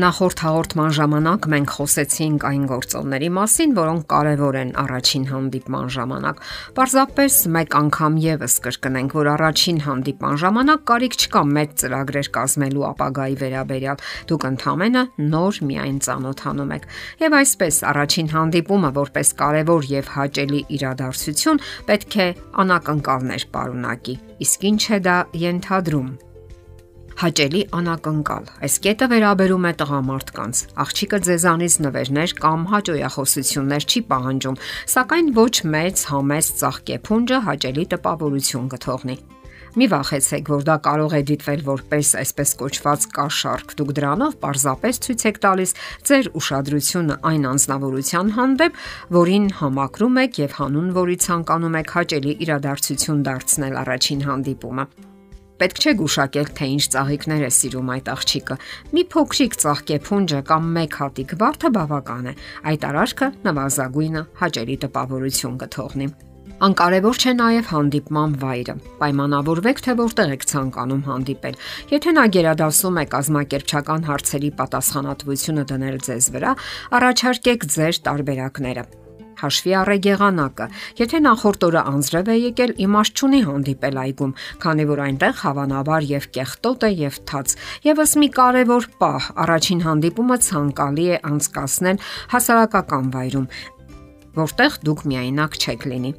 Նախորդ հաղորդման ժամանակ մենք խոսեցինք այն գործոնների մասին, որոնք կարևոր են առաջին հանդիպման ժամանակ։ Պարզապես մեկ անգամ եւս կրկնենք, որ առաջին հանդիպման ժամանակ կարիք չկա մեծ ծրագրեր կազմելու ապագայի վերաբերյալ։ Դուք ընդհանրապես նոր միայն ծանոթանում եք։ Եվ այսպես առաջին հանդիպումը որպես կարևոր եւ հաճելի իրադարձություն պետք է անակնկալներ պարունակի։ Իսկ ինչ է դա ենթադրում հաճելի անակնկալ։ Այս կետը վերաբերում է տղամարդկանց։ Աղջիկը ձեզանից նվերներ կամ հաջողախոսություններ չի պահանջում, սակայն ոչ մեծ համեստ ծաղկեփունջը հաճելի տպավորություն կթողնի։ Մի վախեցեք, որ դա կարող է դիտվել որպես այսպես կոչված կաշառք։ Դուք դրանով պարզապես ցույց եք տալիս ձեր ուշադրությունը այն անznավորության հանդեպ, որին համակրում եք եւ հանուն որի ցանկանում եք հաճելի իրադարձություն դարձնել առաջին հանդիպումը։ Պետք չէ գուշակել, թե ինչ ծաղիկներ է սիրում այդ աղջիկը։ Մի փոքրիկ ծաղկեփունջը կամ մեկ հատիկ վարդը բավական է։ Այդ արարքը նվազագույնը հաճելի տպավորություն կթողնի։ Անկարևոր չէ նաև հանդիպման վայրը։ Պայմանավորվեք, թե որտեղ եք ցանկանում հանդիպել։ Եթե նա գերադասում է կազմակերպչական հարցերի պատասխանատվությունը դնել ձեզ վրա, առաջարկեք ձեր տարբերակները Հաշվի առեք եղանակը։ Եթե նախորդ օրը անձրև է եկել, իմաստ չունի հանդիպել այգում, քանի որ այնտեղ հավանաբար եւ կեղտոտ է եւ թաց։ Եվս մի կարևոր պահ՝ առաջին հանդիպումը ցանկալի է անցկасնել հասարակական վայրում, որտեղ դուք միայնակ չեք լինի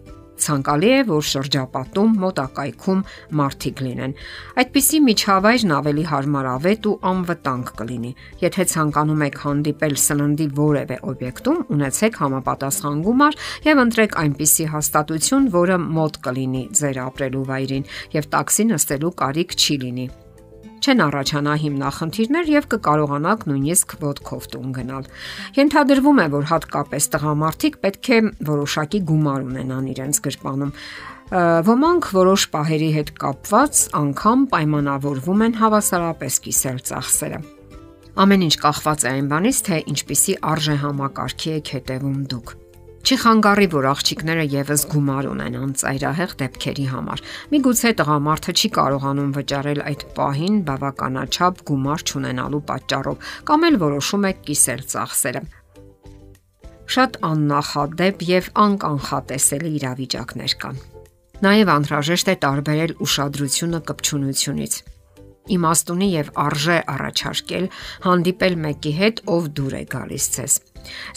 ցանկալի է, որ շրջապատում մոտակայքում մարդիկ լինեն։ Այդպիսի միջավայրն ավելի հարմարավետ ու անվտանգ կլինի։ Եթե ցանկանում եք հանդիպել սննդի որևէ օբյեկտում, ունեցեք համապատասխան գումար եւ ընտրեք այնպիսի հաստատություն, որը մոտ կլինի ձեր ապրելու վայրին եւ տաքսի նստելու կարիք չի լինի չեն առաջանա հիմնախնդիրներ եւ կկարողանաք նույնիսկ ոդկով տուն գնալ։ Ենթադրվում է, որ հատկապես տղամարդիկ պետք է որոշակի գումար ունենան իրենց գրպանում։ Ոմանք որոշ պահերի հետ կապված անգամ պայմանավորվում են հավասարապես կիսել ծախսերը։ Ամեն ինչ կախված է այն բանից, թե ինչպիսի արժե համակարգի եք հետևում դուք։ Չի խանգարի, որ աղջիկները եւս գումար ունենան ծայրահեղ դեպքերի համար։ Միգուցե տղամարդը չի կարողանում վճարել այդ պահին բավականաչափ գումար չունենալու պատճառով, կամ էլ որոշում է կիսել ծախսերը շատ աննախադեպ եւ անկանխատեսելի իրավիճակներ կան։ Նաև անհրաժեշտ է տարբերել ուշադրությունը կպչունությունից իմաստունի եւ արժե առաջարկել հանդիպել մեկի հետ, ով դուր է գալիս ցես։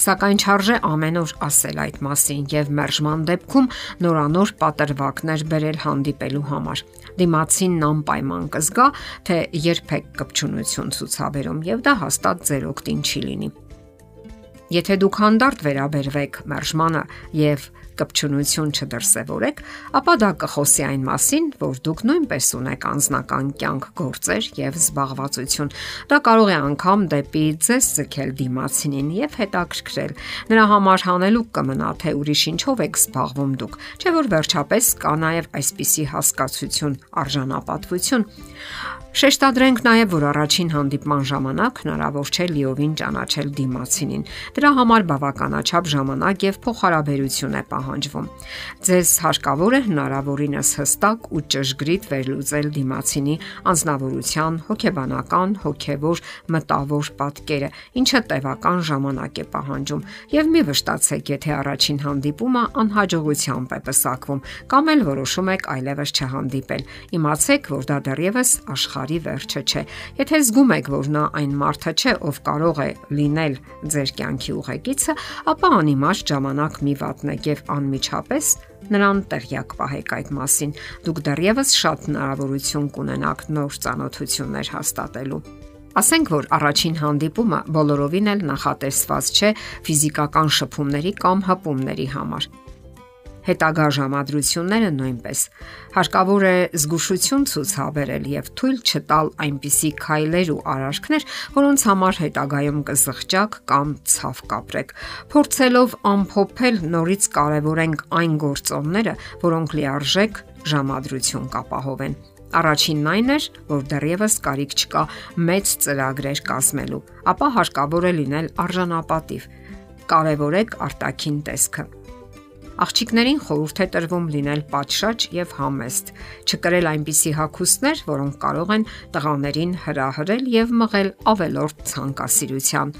Սակայն չարժե ամեն օր ասել այդ մասին եւ մերժման դեպքում նորանոր պատրվակներ բերել հանդիպելու համար։ Դիմացինն անպայման կզգա, թե երբեք կպչունություն ցուցաբերում եւ դա հաստատ ձեր օգտին չի լինի։ Եթե դուք հանդարտ վերաբերվեք մերժմանը եւ կպչունություն չդրսևորեք, ապա դա կխոսի այն մասին, որ դուք նույնպես ունեք անznական կյանք, գործեր եւ զբաղվածություն։ Դա կարող է անգամ դեպի ձեզ ցկել դիմացինին եւ հետաքրքրել։ Նրա համար հանելուկ կմնա, թե ուրիշ ինչով եք զբաղվում դուք, չէ՞ որ վերջապես կա նաեւ այսպիսի հասկացություն, արժանապատվություն։ Շեշտադրենք նաև, որ առաջին հանդիպման ժամանակ հնարավոր չէ լիովին ճանաչել դիմացինին։ Դրա համար բավականաչափ ժամանակ եւ փոխհարաբերություն է պահանջվում։ Ձեզ հարկավոր է հնարավորինս հստակ ու ճշգրիտ վերլուծել դիմացինի անznավորության, հոգեբանական, հոգեվոր, մտավոր պատկերը, ինչը տևական ժամանակ է պահանջում։ Եվ մի վշտացեք, եթե առաջին հանդիպումը անհաջողությամբ է պսակվում կամ էլ որոշում եք այլևս չհանդիպել։ Իմացեք, որ դա դեռևս աշխարհ աշխարի վերջը չէ։ Եթե զգում եք, որ նա այն մարդը չէ, ով կարող է լինել ձեր կյանքի ուղեկիցը, ապա անիմաստ ժամանակ մի վատնեք եւ անմիջապես նրան տեղյակ պահեք այդ մասին։ Դուք դեռևս շատ հնարավորություն կունենաք նոր ճանաչություններ հաստատելու։ Ասենք որ առաջին հանդիպումը բոլորովին էլ նախատեսված չէ ֆիզիկական շփումների կամ հպումների համար հետագա ժամադրությունները նույնպես։ Հարկավոր է զգուշություն ցուցաբերել եւ թույլ չտալ այնպիսի քայլեր ու արարքներ, որոնց համար հետագայում կզղջակ կամ ցավ կապրեք։ Փորձելով ամփոփել նորից կարևորենք այն գործոնները, որոնք լիարժեք ժամադրություն կապահովեն։ Առաջինն այն էր, որ դեռևս կարիք չկա մեծ ծրագրեր կազմելու, ապա հարկավոր է լինել արժանապատիվ։ Կարևորեք արտաքին տեսքը Աղջիկներին խորհուրդ է տրվում լինել պատշաճ եւ համեստ, չկրել այնպիսի հագուստներ, որոնք կարող են տղաներին հրահրել եւ մղել ավելորդ ցանկասիրության։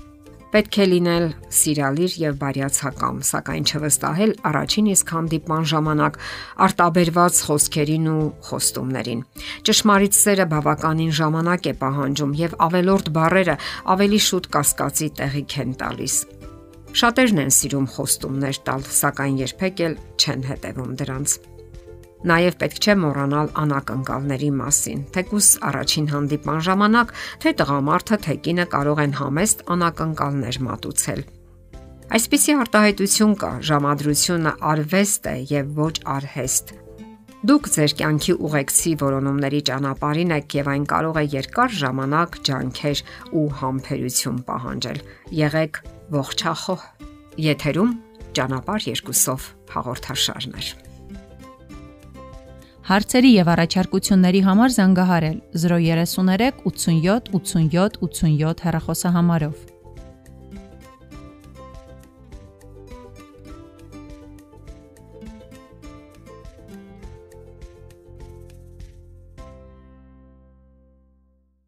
Պետք է լինել սիրալիր եւ բարյացակամ, սակայն չվստահել առաջին իսկ հանդիպման ժամանակ արտաբերված խոսքերին ու խոստումներին։ Ճշմարիտ սերը բավականին ժամանակ է պահանջում եւ ավելորդ բարերը ավելի շուտ կասկածի տեղիք են տալիս։ Շատերն են սիրում խոստումներ տալ, սակայն երբեք էլ չեն հետևում դրանց։ Նաև պետք չէ մոռանալ անակնկալների մասին։ Թեկուս առաջին հանդիպման ժամանակ թե տղամարդը, թե կինը կարող են համեստ անակնկալներ մատուցել։ Այսպիսի արտահայտություն կա՝ ժամադրությունը արվեստ է եւ ոչ արհեստ։ Դուք ձեր կյանքի ուղեկցի որոնումների ճանապարհին եք եւ այն կարող է երկար ժամանակ ջանքեր ու համբերություն պահանջել։ Եղեք ողջախոհ։ Եթերում ճանապարհ երկուսով հաղորդաշարն է։ Հարցերի եւ առաջարկությունների համար զանգահարել 033 87 87 87 հեռախոսահամարով։